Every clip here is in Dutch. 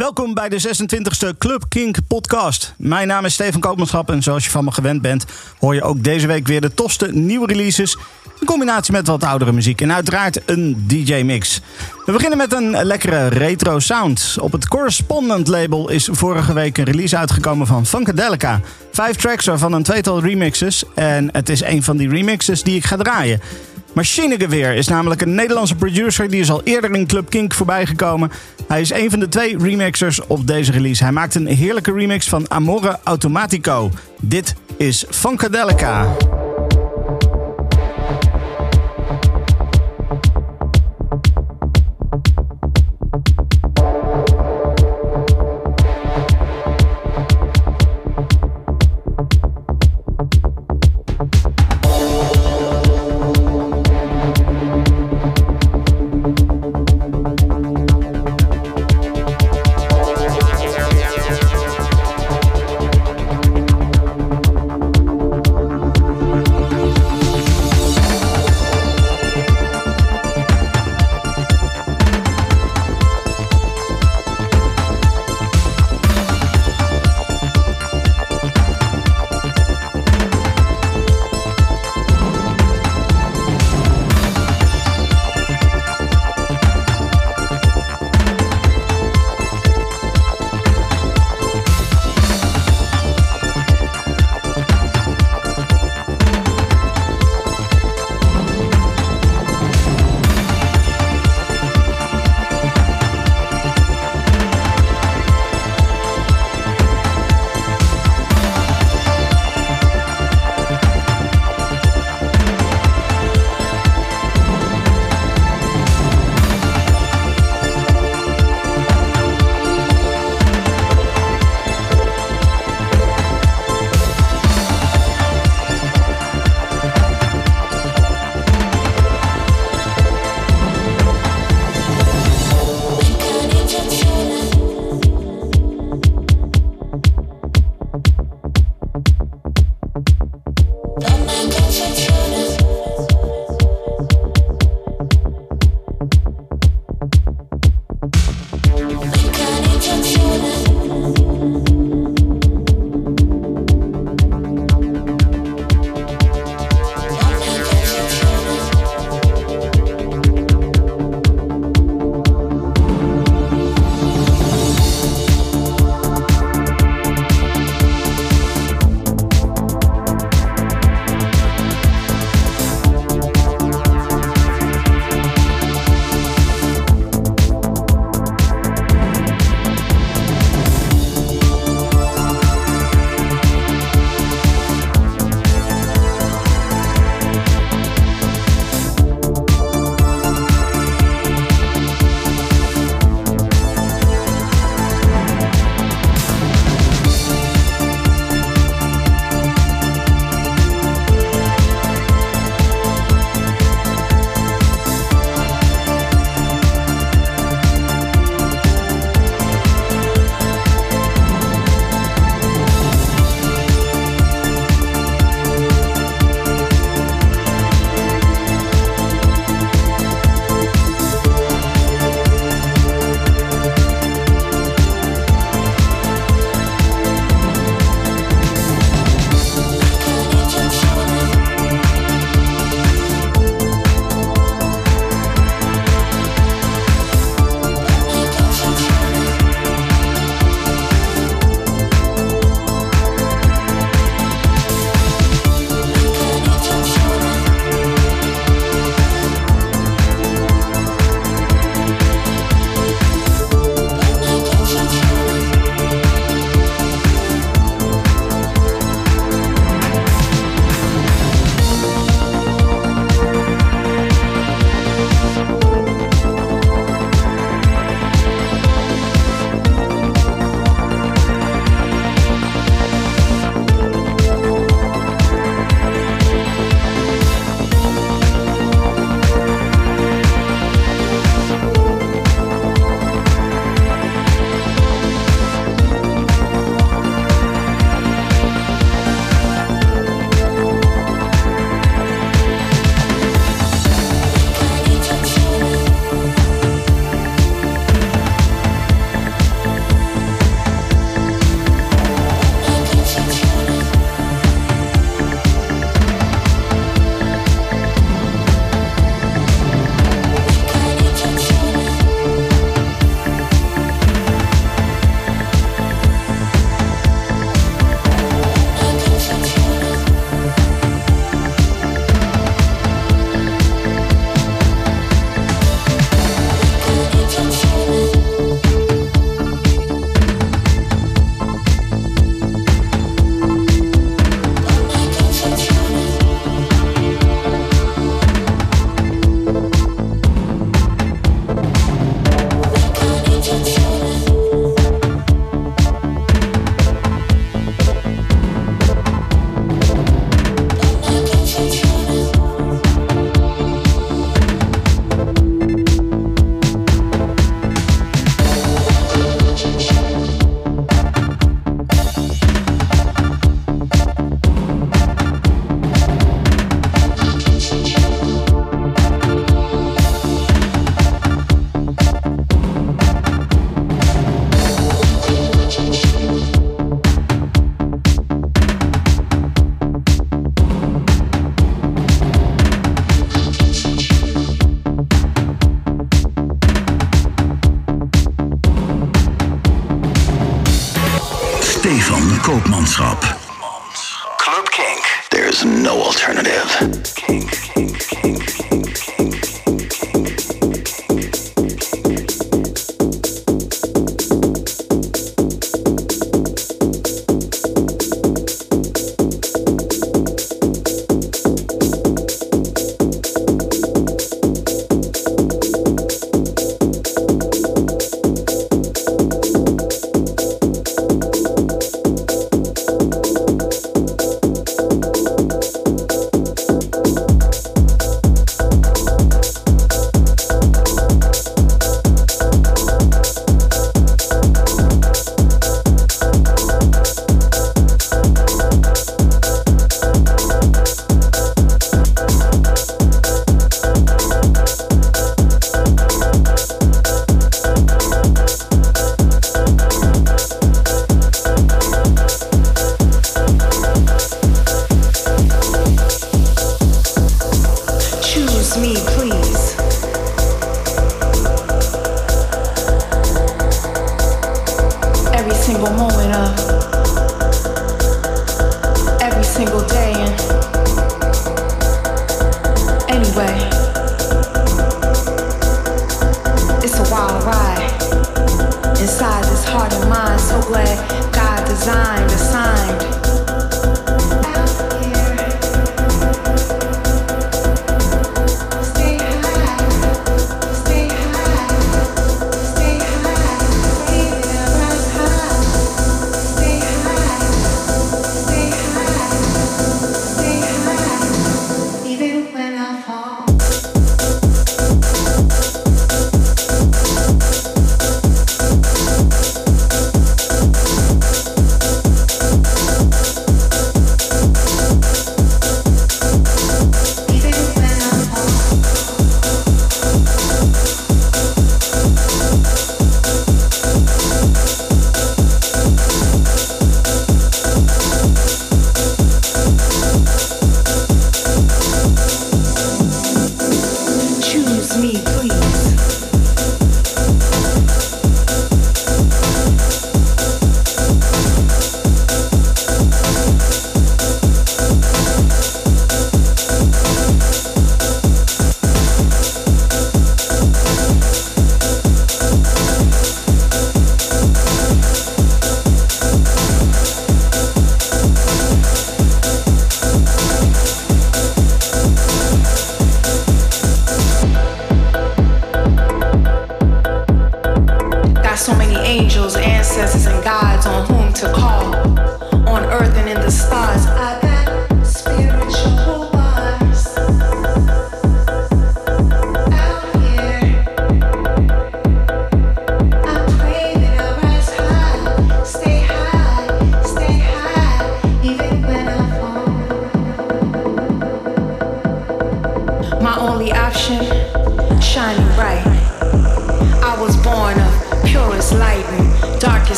Welkom bij de 26e Club Kink podcast. Mijn naam is Steven Koopmanschap en zoals je van me gewend bent... hoor je ook deze week weer de tofste nieuwe releases... in combinatie met wat oudere muziek en uiteraard een DJ-mix. We beginnen met een lekkere retro sound. Op het Correspondent label is vorige week een release uitgekomen van Funkadelica. Vijf tracks waarvan een tweetal remixes. En het is een van die remixes die ik ga draaien. Machinegeweer is namelijk een Nederlandse producer. Die is al eerder in Club Kink voorbijgekomen. Hij is een van de twee remixers op deze release. Hij maakt een heerlijke remix van Amore Automatico. Dit is Funkadelica.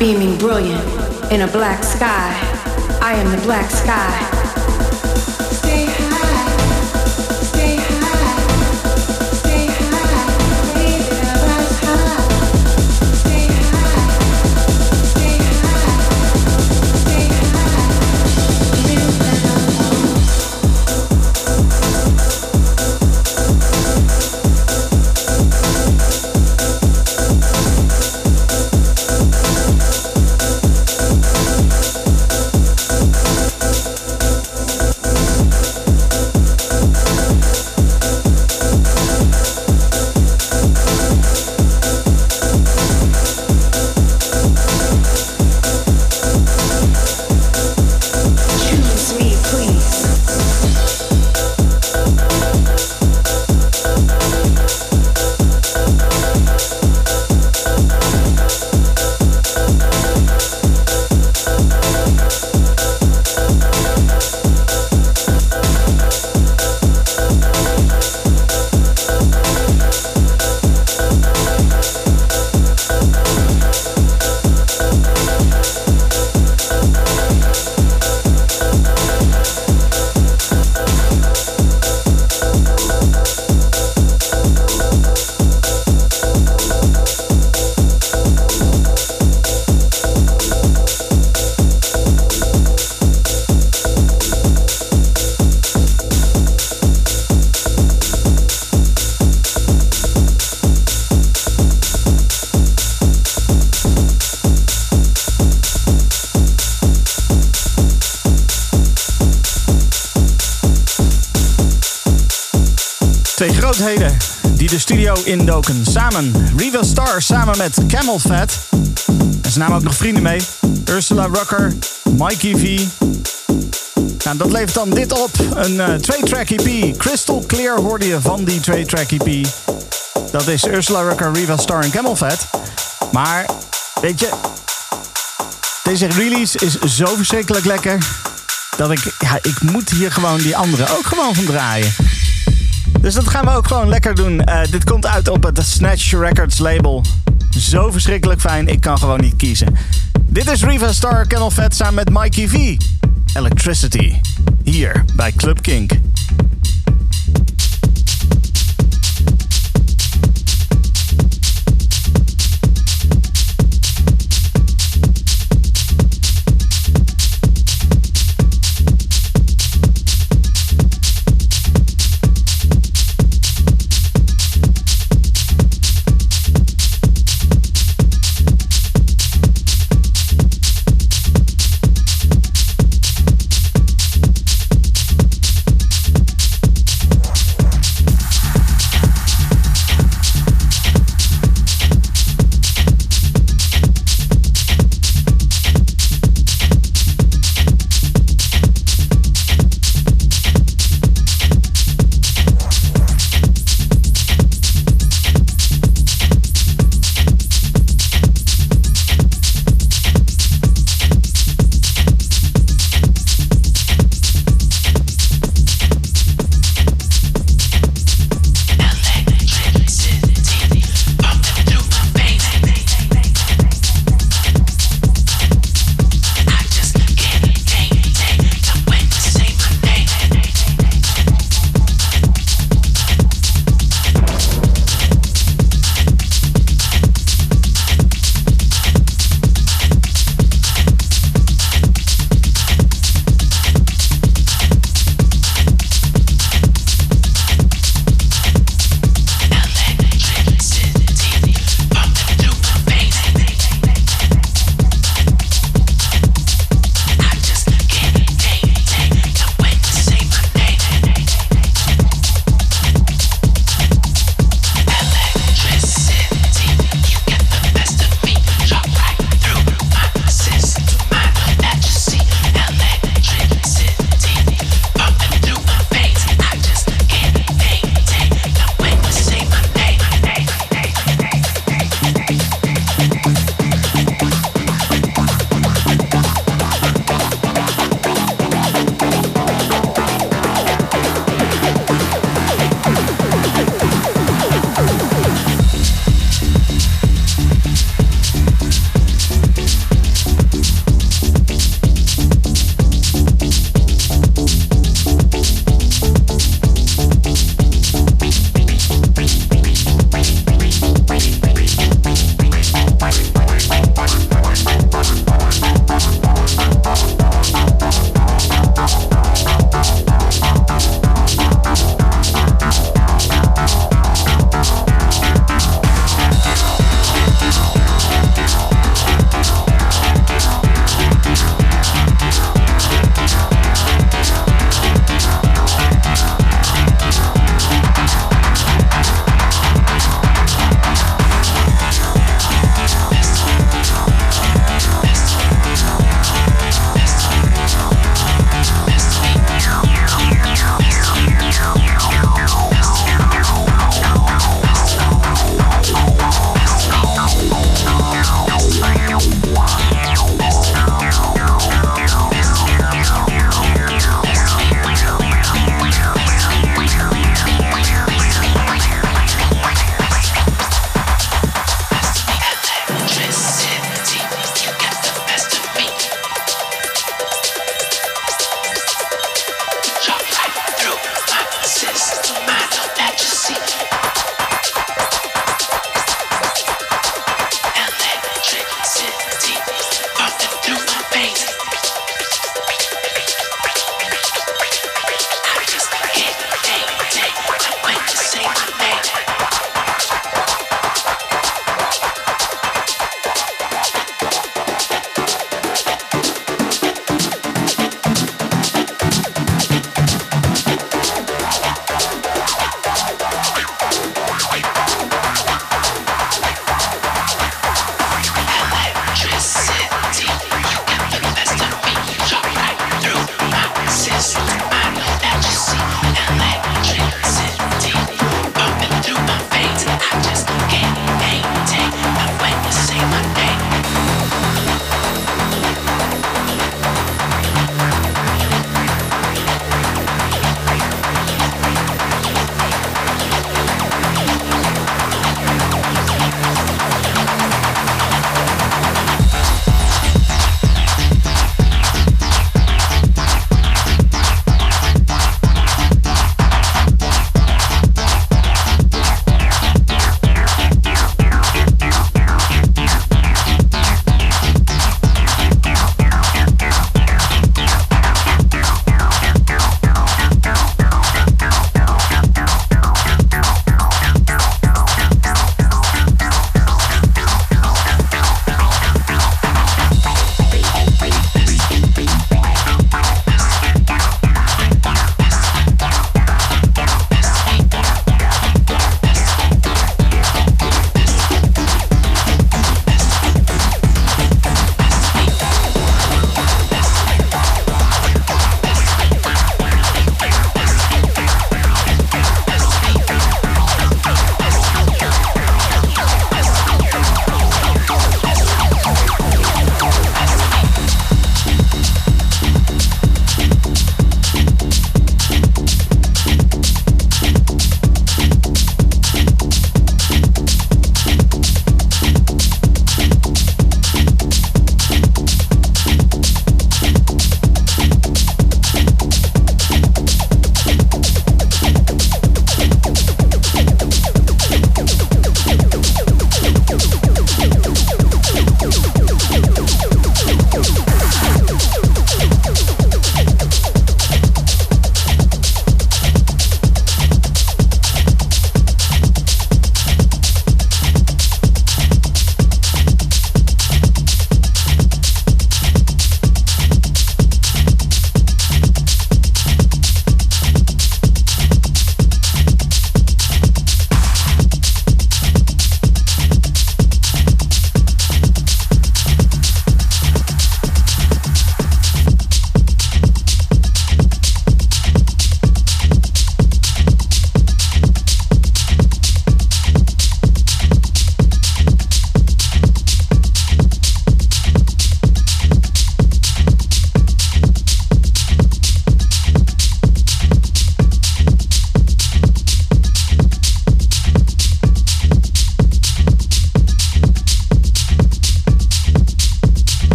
Beaming brilliant in a black sky. I am the black sky. Indoken. Samen Riva Star samen met Camel Fat. En ze namen ook nog vrienden mee. Ursula Rucker, Mikey V. Nou, dat levert dan dit op. Een uh, twee-track EP. Crystal Clear hoorde je van die twee-track EP. Dat is Ursula Rucker, Riva Star en Camel Fat. Maar, weet je... Deze release is zo verschrikkelijk lekker... dat ik... Ja, ik moet hier gewoon die andere ook gewoon van draaien. Dus dat gaan we ook gewoon lekker doen. Uh, dit komt uit op het Snatch Records label. Zo verschrikkelijk fijn, ik kan gewoon niet kiezen. Dit is Riva Star Kennel Fat samen met Mikey V. Electricity. Hier bij Club Kink.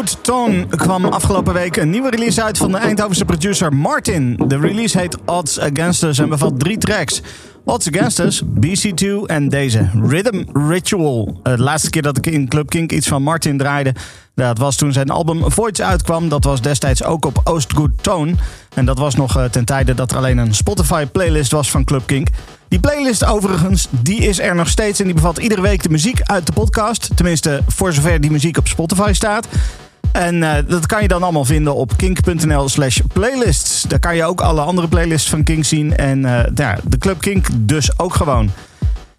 Good Tone kwam afgelopen week een nieuwe release uit van de Eindhovense producer Martin. De release heet Odds Against Us en bevat drie tracks. Odds Against Us, BC2 en deze, Rhythm Ritual. De laatste keer dat ik in Club Kink iets van Martin draaide... dat was toen zijn album Voids uitkwam. Dat was destijds ook op Oost Good Tone. En dat was nog eh, ten tijde dat er alleen een Spotify-playlist was van Club Kink. Die playlist overigens, die is er nog steeds en die bevat iedere week de muziek uit de podcast. Tenminste, voor zover die muziek op Spotify staat. En uh, dat kan je dan allemaal vinden op kink.nl slash playlists. Daar kan je ook alle andere playlists van Kink zien. En uh, ja, de Club Kink dus ook gewoon.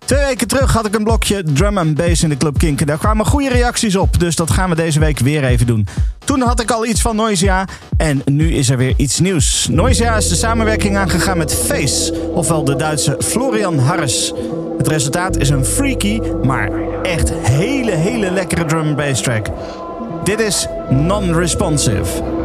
Twee weken terug had ik een blokje drum and bass in de Club Kink. Daar kwamen goede reacties op, dus dat gaan we deze week weer even doen. Toen had ik al iets van Noisia en nu is er weer iets nieuws. Noisia is de samenwerking aangegaan met Face, ofwel de Duitse Florian Harris. Het resultaat is een freaky, maar echt hele, hele lekkere drum and bass track. Dit is Non-Responsive.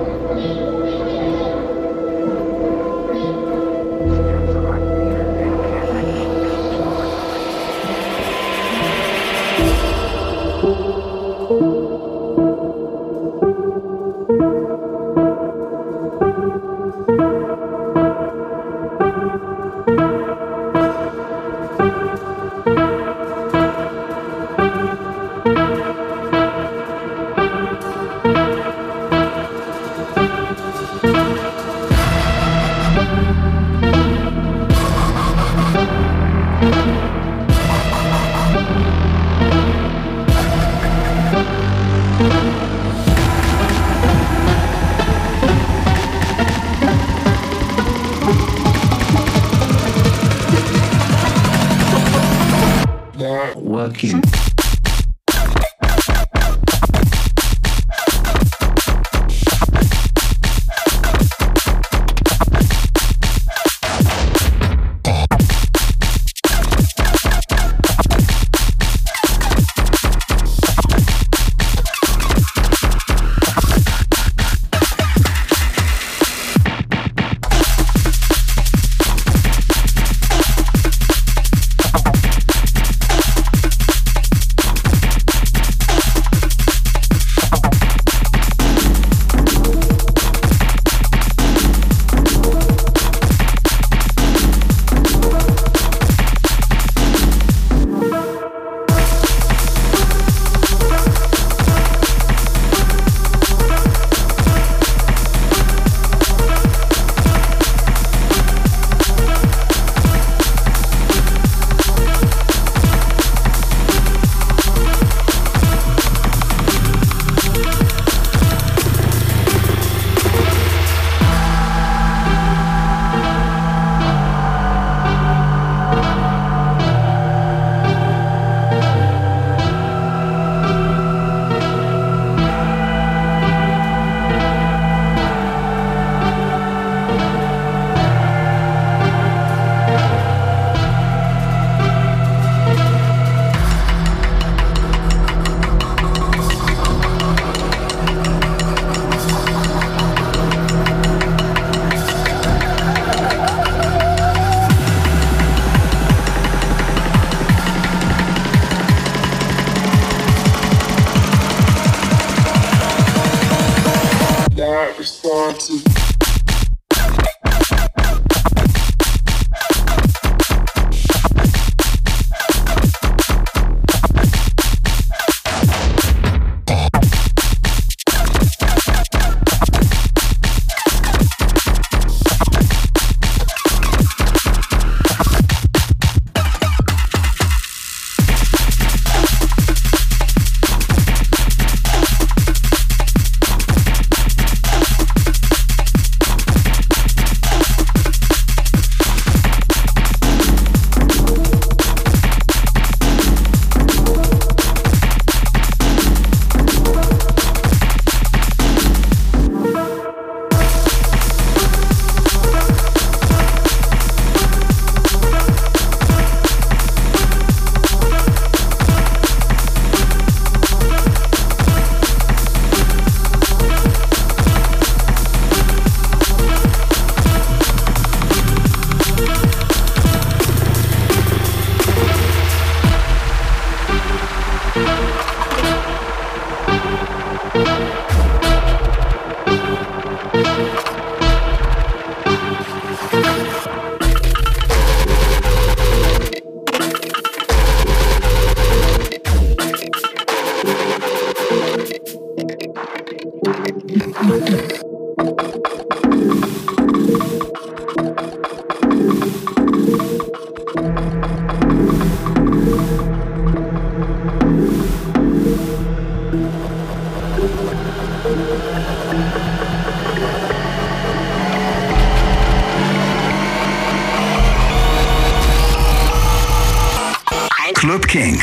Club King.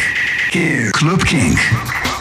Club King.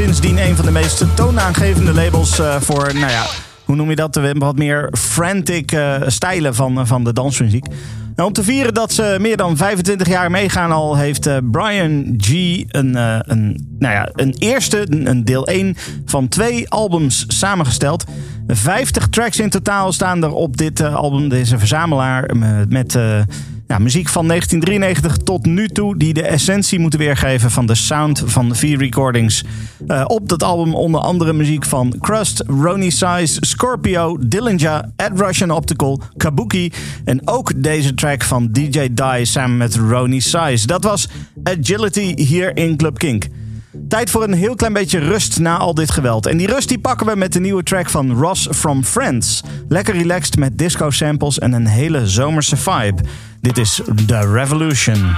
Sindsdien een van de meest toonaangevende labels voor, nou ja, hoe noem je dat? Wat meer frantic stijlen van, van de dansmuziek. Nou, om te vieren dat ze meer dan 25 jaar meegaan al, heeft Brian G. een, een, nou ja, een eerste, een deel 1 van twee albums samengesteld. 50 tracks in totaal staan er op dit album. Deze verzamelaar met muziek van 1993 tot nu toe, die de essentie moeten weergeven van de sound van V-recordings. Uh, op dat album onder andere muziek van Crust, Ronnie Size, Scorpio, Dillinger, Ed Russian Optical, Kabuki en ook deze track van DJ Die samen met Ronnie Size. Dat was Agility hier in Club Kink. Tijd voor een heel klein beetje rust na al dit geweld. En die rust die pakken we met de nieuwe track van Ross from Friends. Lekker relaxed met disco samples en een hele zomerse vibe. Dit is The Revolution.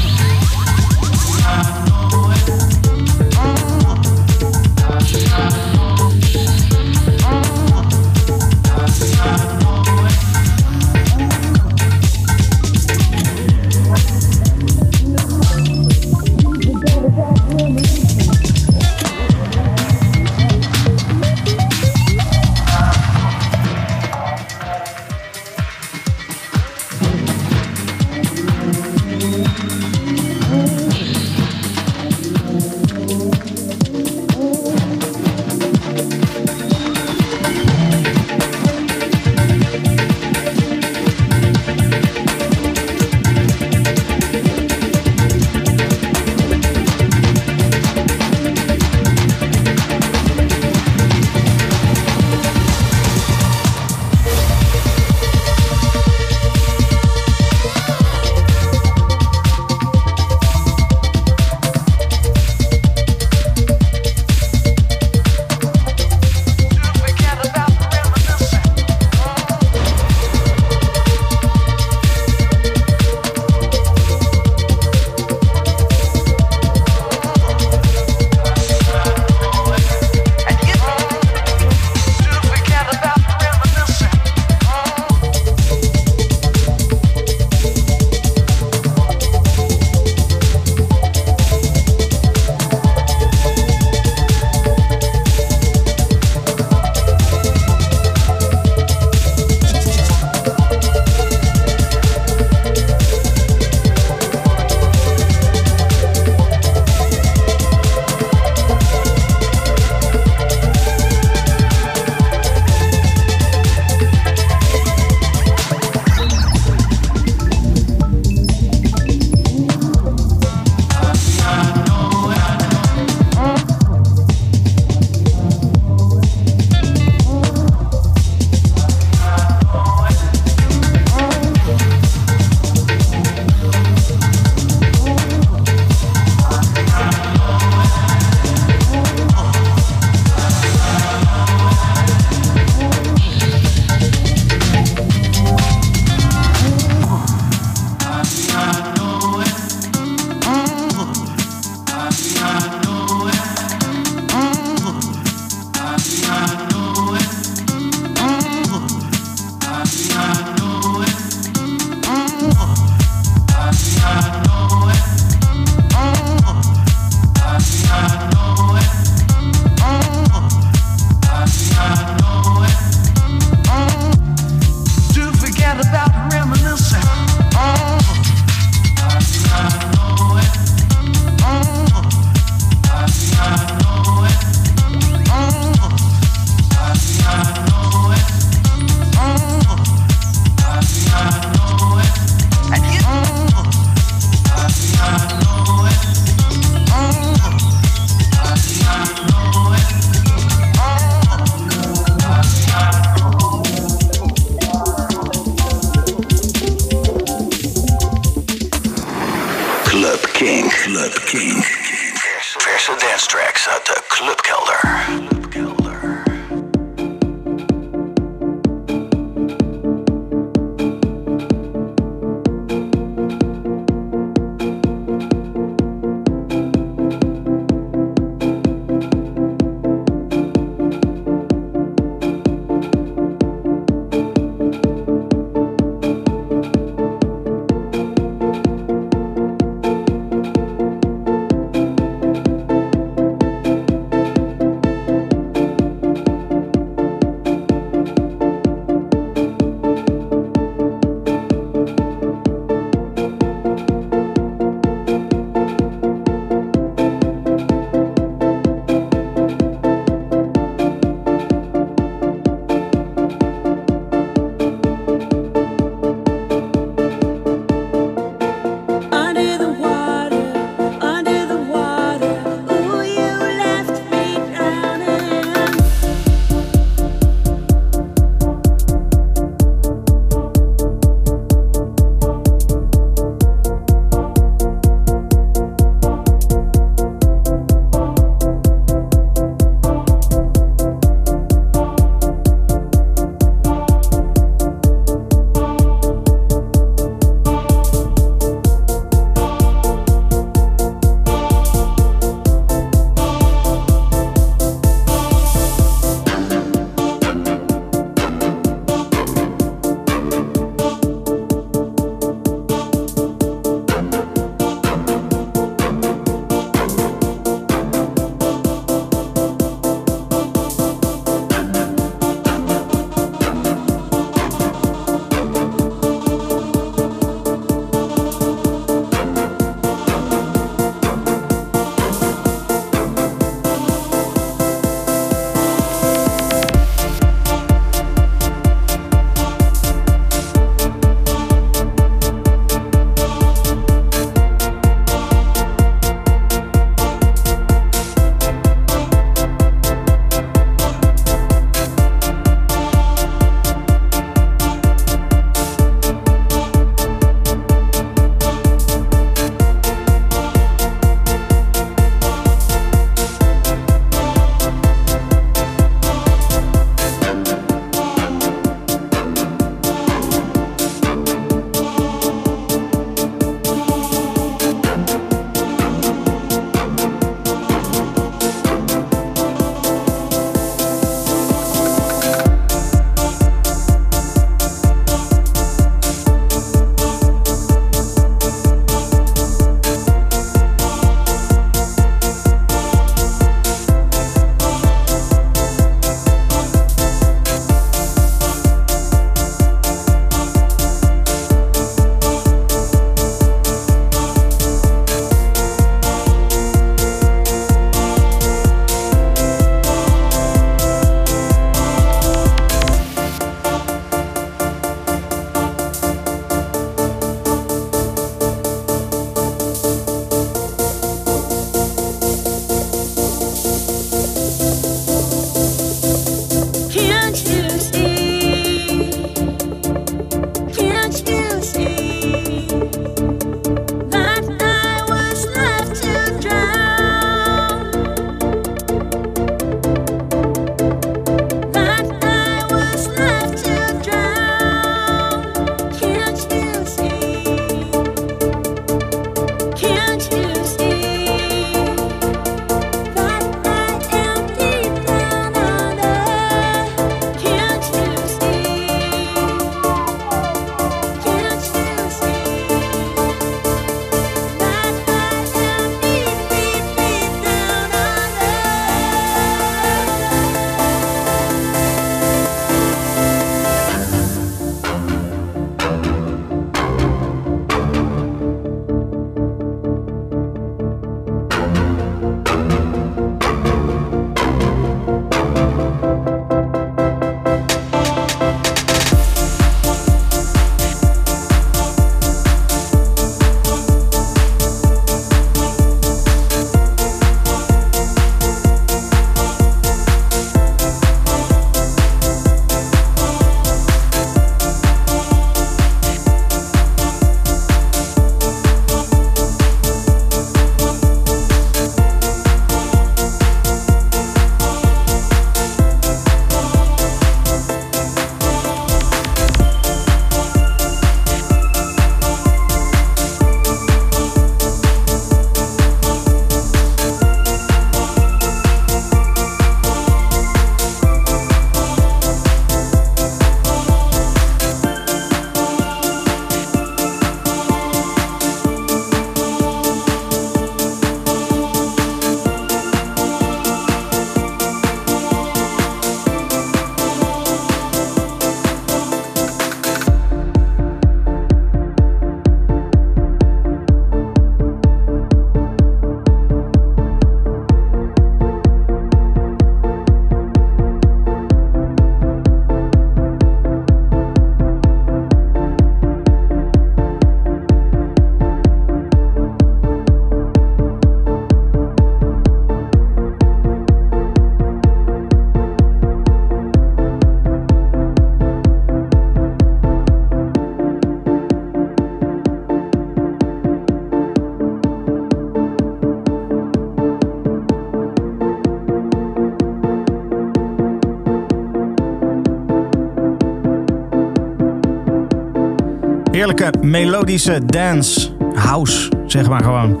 Heerlijke melodische dance, house, zeg maar gewoon.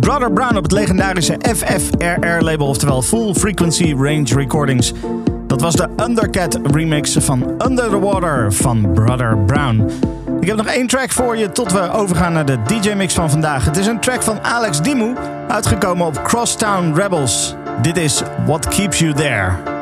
Brother Brown op het legendarische FFRR-label, oftewel Full Frequency Range Recordings. Dat was de Undercat remix van Under the Water van Brother Brown. Ik heb nog één track voor je tot we overgaan naar de DJ-mix van vandaag. Het is een track van Alex Dimou, uitgekomen op Crosstown Rebels. Dit is What Keeps You There.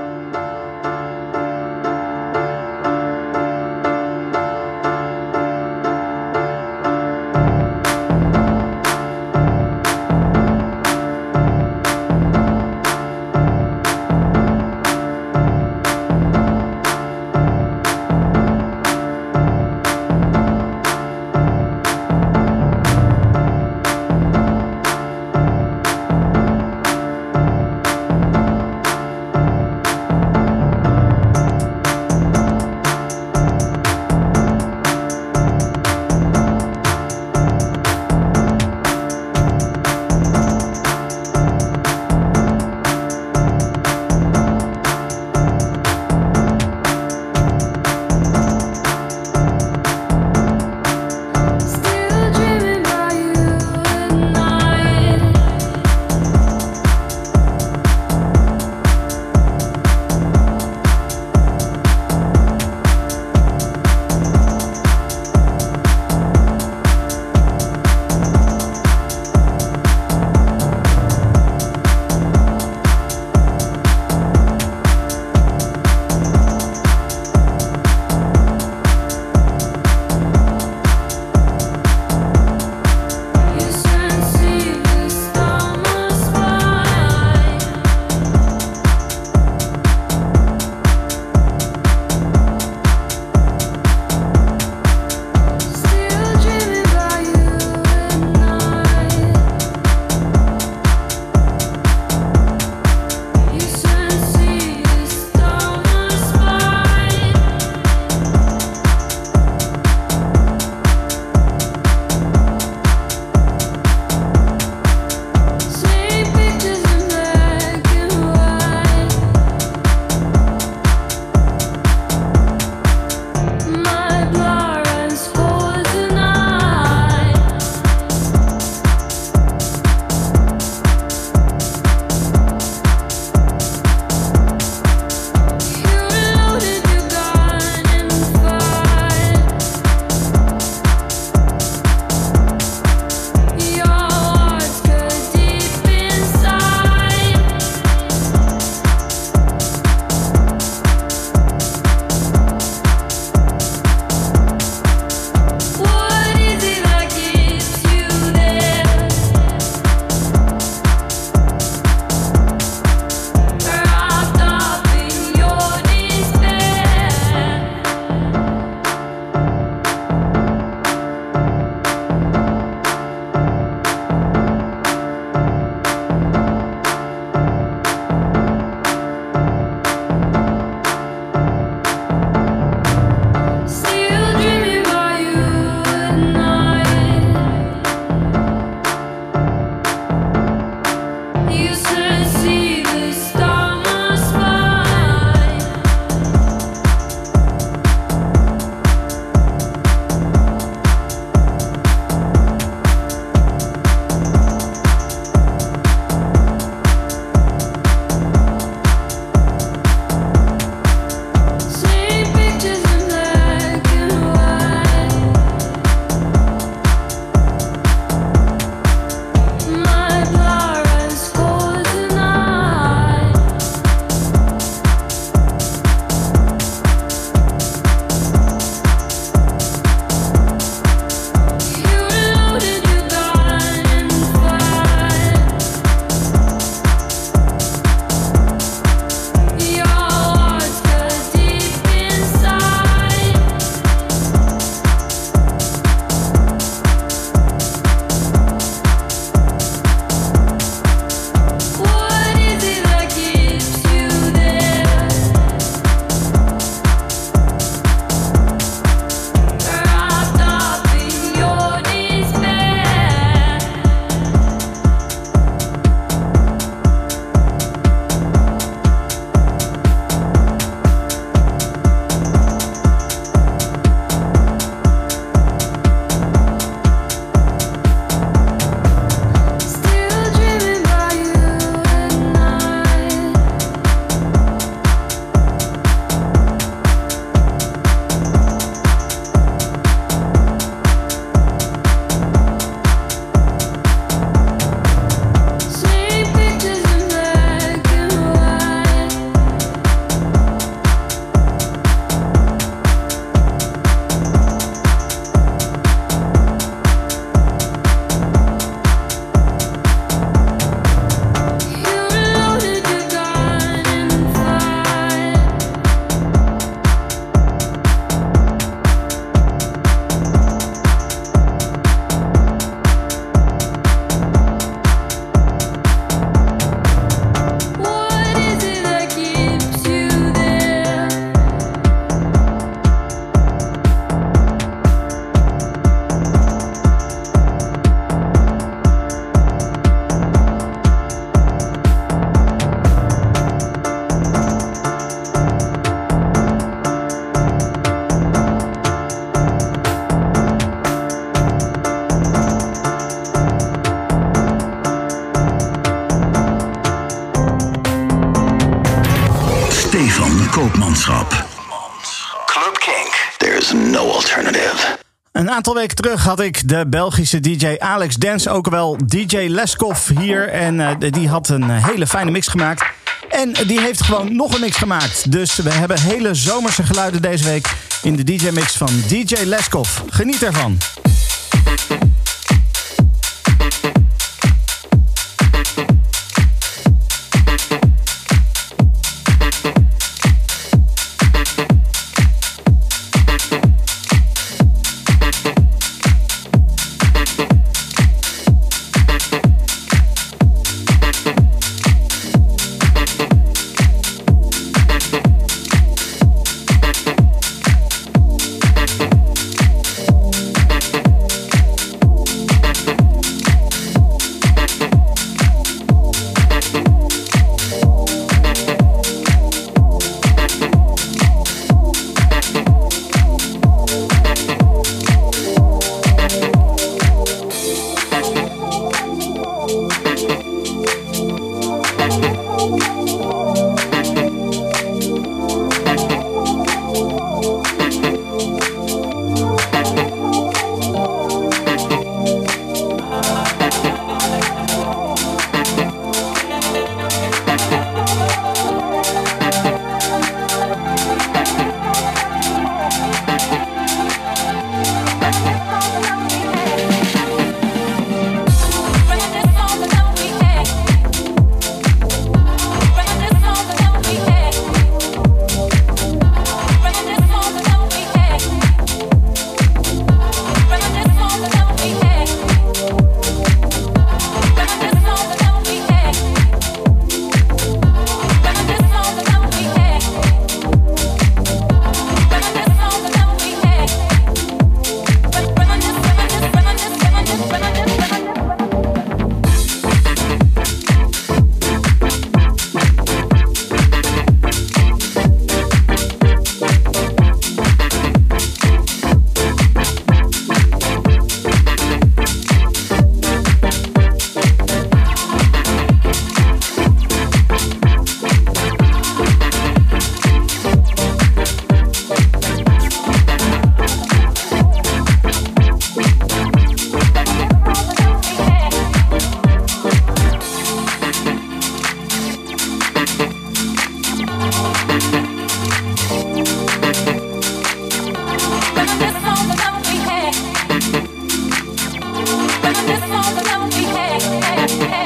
Aantal weken terug had ik de Belgische DJ Alex Dance, ook wel DJ Leskov, hier. En uh, die had een hele fijne mix gemaakt. En die heeft gewoon nog een mix gemaakt. Dus we hebben hele zomerse geluiden deze week in de DJ-mix van DJ Leskov. Geniet ervan.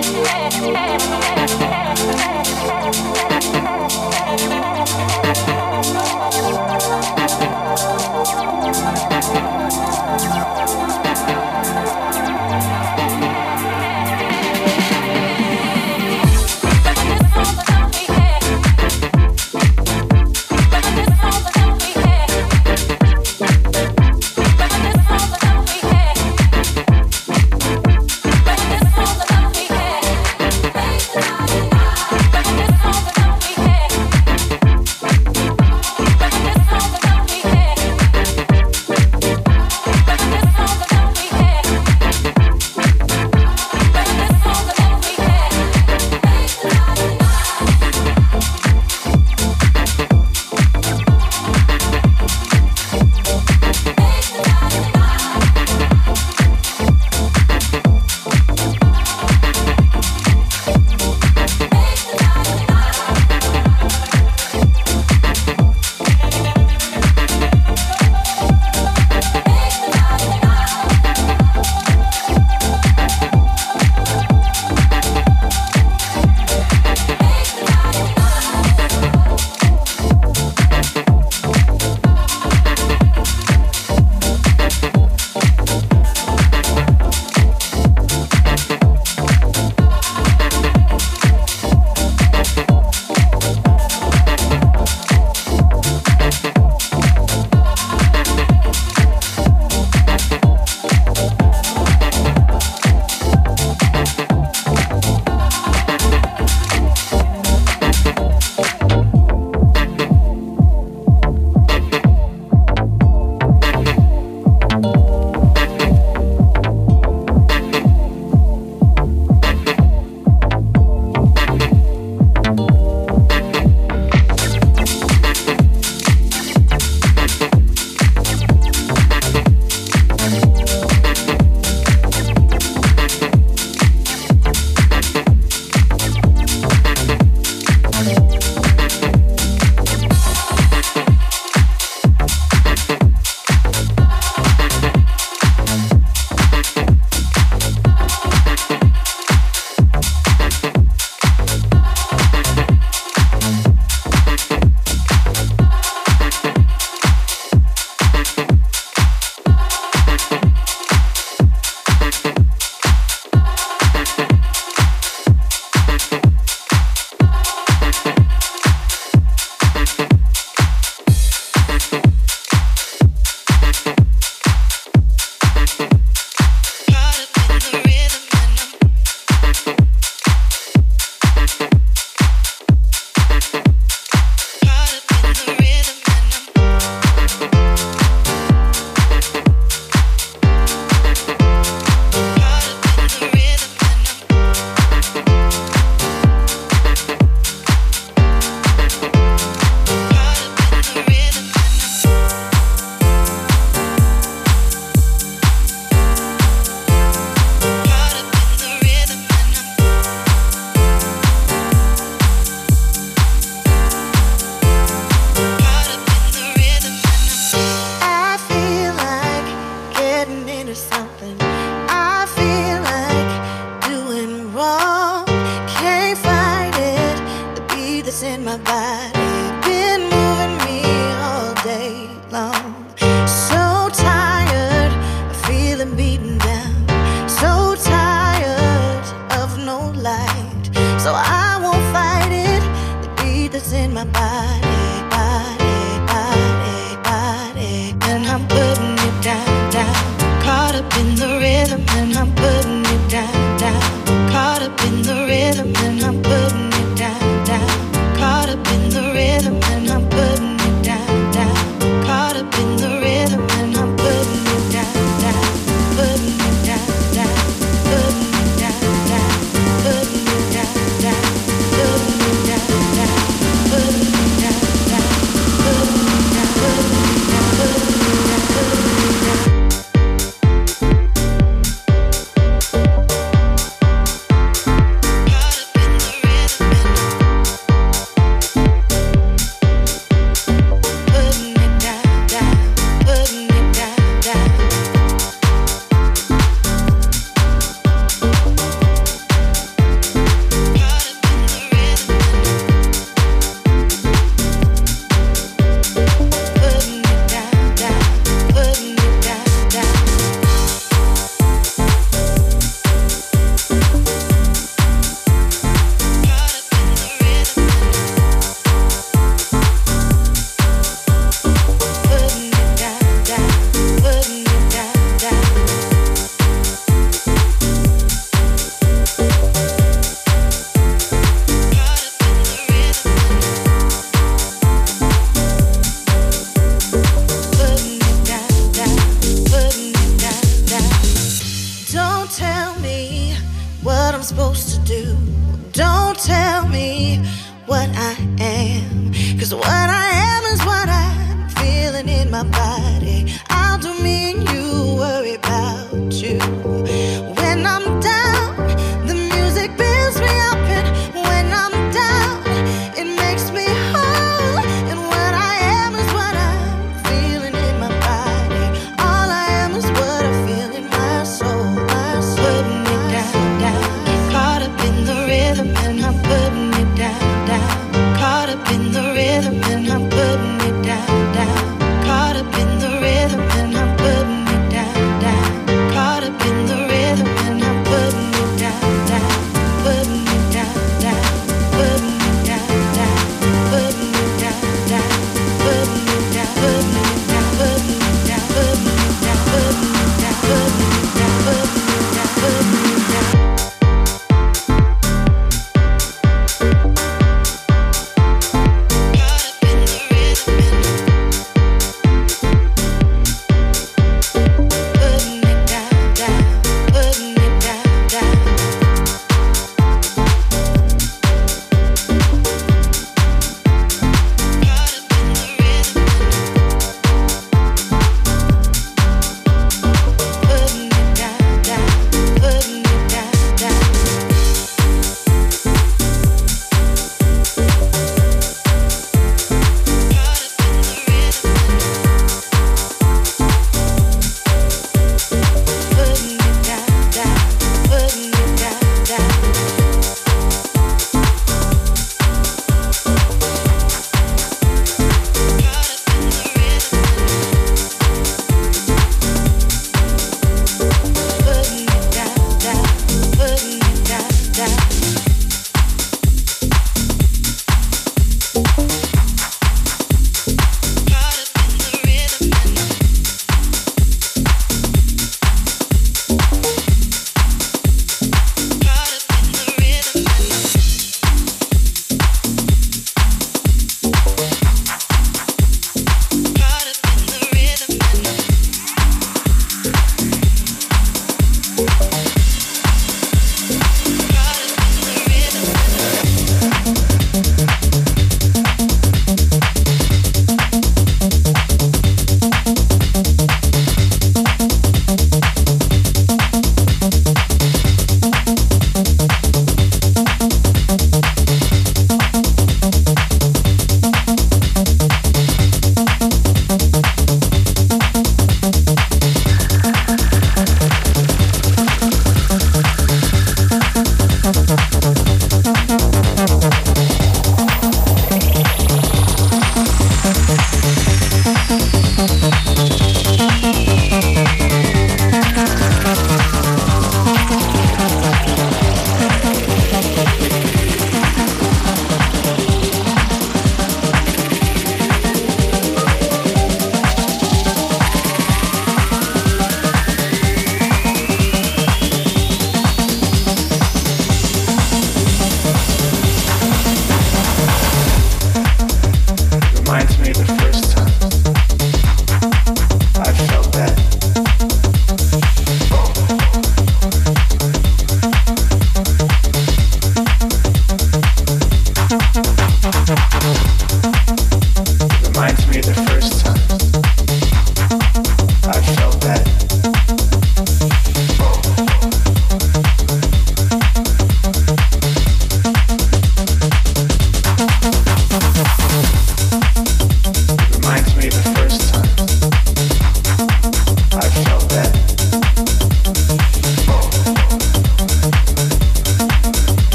yeah, yeah, yeah.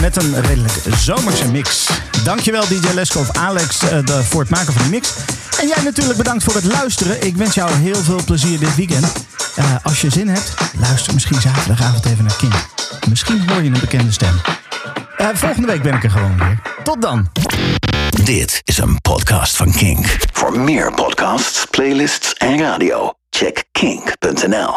Met een redelijk zomerse mix. Dankjewel DJ Leskov, Alex, uh, de, voor het maken van die mix. En jij natuurlijk bedankt voor het luisteren. Ik wens jou heel veel plezier dit weekend. Uh, als je zin hebt, luister misschien zaterdagavond even naar King. Misschien hoor je een bekende stem. Uh, volgende week ben ik er gewoon weer. Tot dan. Dit is een podcast van King. Voor meer podcasts, playlists en radio, check kink.nl.